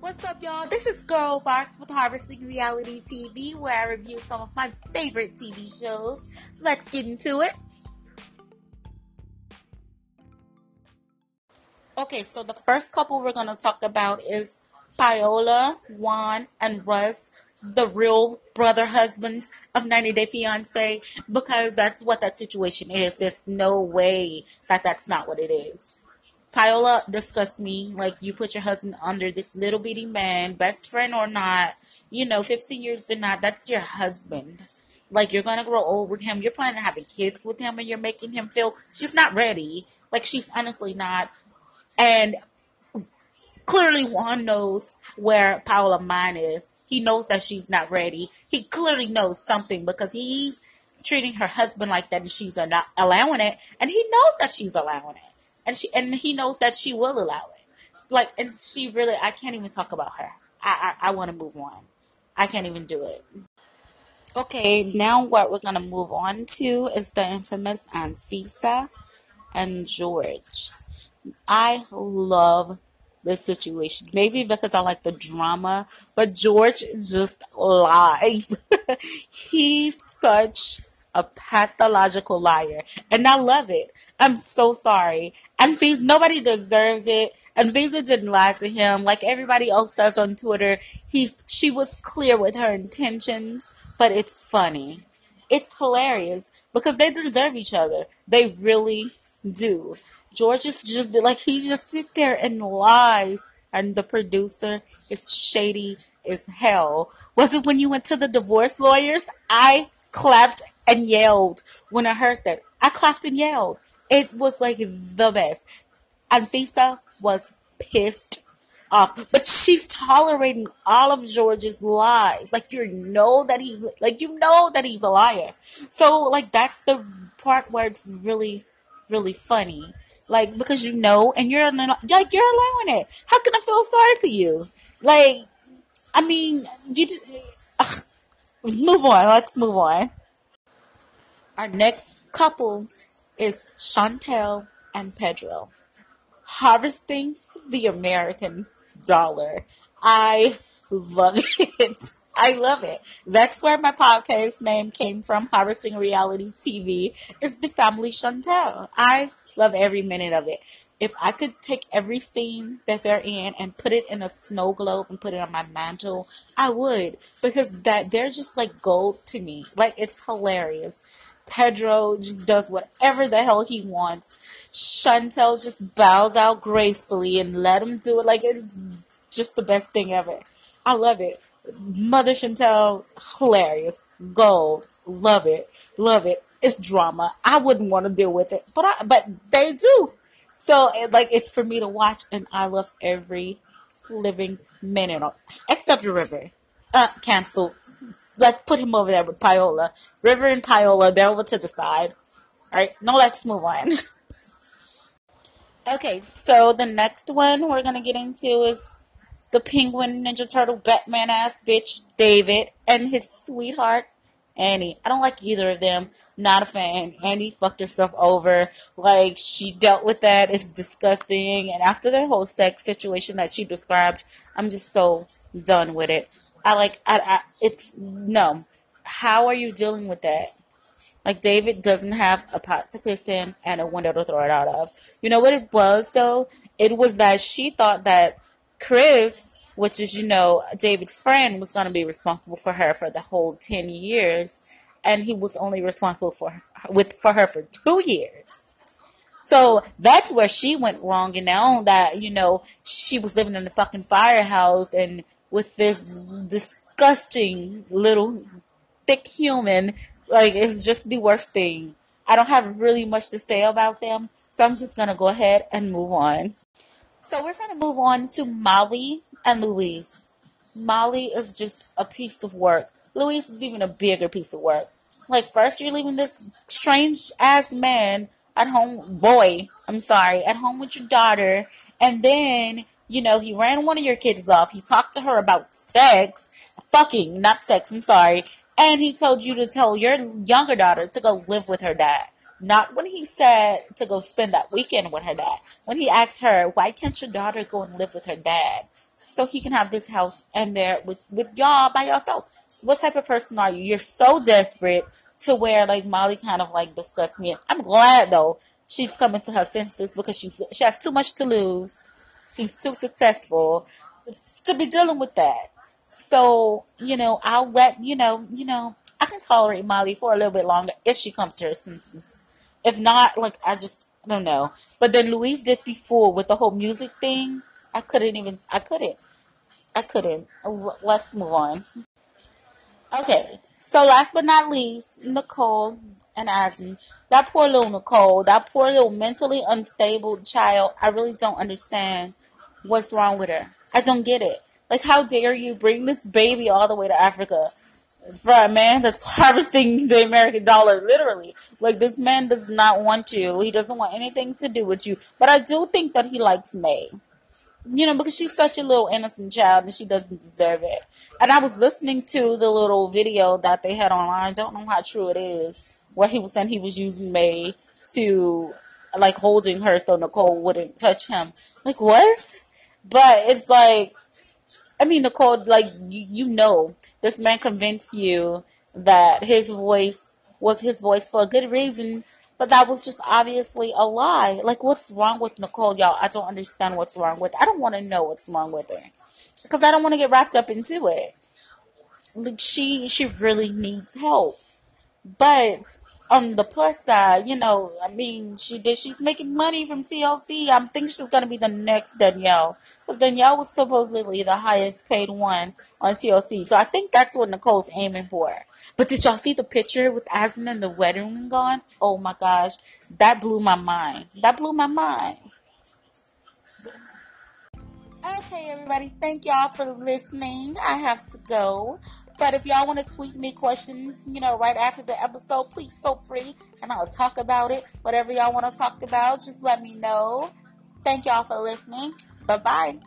What's up, y'all? This is Girl Box with Harvesting Reality TV, where I review some of my favorite TV shows. Let's get into it. Okay, so the first couple we're going to talk about is Paola, Juan, and Russ, the real brother husbands of 90 Day Fiance, because that's what that situation is. There's no way that that's not what it is. Paola disgusts me like you put your husband under this little bitty man, best friend or not, you know, 15 years or not, that's your husband. Like you're gonna grow old with him. You're planning on having kids with him, and you're making him feel she's not ready. Like she's honestly not. And clearly, Juan knows where Paola mind is. He knows that she's not ready. He clearly knows something because he's treating her husband like that, and she's not allowing it. And he knows that she's allowing it and she and he knows that she will allow it. Like, and she really, I can't even talk about her. I I, I want to move on. I can't even do it. Okay, now what we're gonna move on to is the infamous Anfisa and George. I love this situation. Maybe because I like the drama, but George just lies. He's such a pathological liar. And I love it. I'm so sorry. Anfisa, nobody deserves it. Anfisa didn't lie to him like everybody else does on Twitter. He's she was clear with her intentions, but it's funny. It's hilarious because they deserve each other. They really do. George is just like he just sit there and lies and the producer is shady as hell. Was it when you went to the divorce lawyers? I clapped and yelled when I heard that. I clapped and yelled. It was like the best. Anfisa was pissed off, but she's tolerating all of George's lies. Like you know that he's like you know that he's a liar. So like that's the part where it's really, really funny. Like because you know, and you're like you're allowing it. How can I feel sorry for you? Like, I mean, you just ugh, move on. Let's move on. Our next couple is Chantel and Pedro. Harvesting the American dollar. I love it. I love it. That's where my podcast name came from. Harvesting Reality TV is the family Chantel. I love every minute of it. If I could take every scene that they're in and put it in a snow globe and put it on my mantle, I would because that they're just like gold to me. Like it's hilarious. Pedro just does whatever the hell he wants. Chantel just bows out gracefully and let him do it like it's just the best thing ever. I love it. Mother Chantel, hilarious. Gold. Love it. Love it. It's drama. I wouldn't want to deal with it, but I, but they do. So like it's for me to watch, and I love every living minute, except the river. Uh, canceled let's put him over there with Paola. River and Paola, they're over to the side. All right, now let's move on. okay, so the next one we're gonna get into is the Penguin Ninja Turtle Batman ass bitch David and his sweetheart Annie. I don't like either of them. Not a fan. Annie fucked herself over. Like she dealt with that. It's disgusting. And after that whole sex situation that she described, I'm just so done with it. I like I, I it's no. How are you dealing with that? Like David doesn't have a pot to piss in and a window to throw it out of. You know what it was though? It was that she thought that Chris, which is you know David's friend, was going to be responsible for her for the whole ten years, and he was only responsible for her, with for her for two years. So that's where she went wrong, and now that you know she was living in the fucking firehouse and with this disgusting little thick human. Like, it's just the worst thing. I don't have really much to say about them, so I'm just gonna go ahead and move on. So, we're gonna move on to Molly and Luis. Molly is just a piece of work. Luis is even a bigger piece of work. Like, first, you're leaving this strange ass man at home, boy, I'm sorry, at home with your daughter, and then you know, he ran one of your kids off. He talked to her about sex, fucking, not sex, I'm sorry. And he told you to tell your younger daughter to go live with her dad. Not when he said to go spend that weekend with her dad. When he asked her, why can't your daughter go and live with her dad? so he can have this house and there with, with y'all by yourself. What type of person are you? You're so desperate to where like Molly kind of like disgusts me. I'm glad though she's coming to her senses because she's she has too much to lose. She's too successful to be dealing with that. So, you know, I'll let you know, you know, I can tolerate Molly for a little bit longer if she comes to her senses. If not, like I just I don't know. But then Luis did the fool with the whole music thing. I couldn't even I couldn't. I couldn't. Uh, let's move on. Okay, so last but not least, Nicole and Azzy. That poor little Nicole, that poor little mentally unstable child. I really don't understand what's wrong with her. I don't get it. Like, how dare you bring this baby all the way to Africa for a man that's harvesting the American dollar, literally. Like, this man does not want you. He doesn't want anything to do with you. But I do think that he likes May you know, because she's such a little innocent child and she doesn't deserve it. And I was listening to the little video that they had online. I don't know how true it is, where he was saying he was using May to like holding her so Nicole wouldn't touch him. Like what? But it's like, I mean, Nicole, like you, you know, this man convinced you that his voice was his voice for a good reason but that was just obviously a lie. Like, what's wrong with Nicole, y'all? I don't understand what's wrong with. I don't want to know what's wrong with her because I don't want to get wrapped up into it. Like, she she really needs help, but on the plus side, you know, I mean, she did. She's making money from TLC. I'm thinking she's gonna be the next Danielle, because Danielle was supposedly the highest paid one on TLC. So I think that's what Nicole's aiming for. But did y'all see the picture with Azan and the wedding ring on? Oh my gosh, that blew my mind. That blew my mind. Okay, everybody, thank y'all for listening. I have to go. But if y'all want to tweet me questions, you know, right after the episode, please feel free and I'll talk about it. Whatever y'all want to talk about, just let me know. Thank y'all for listening. Bye bye.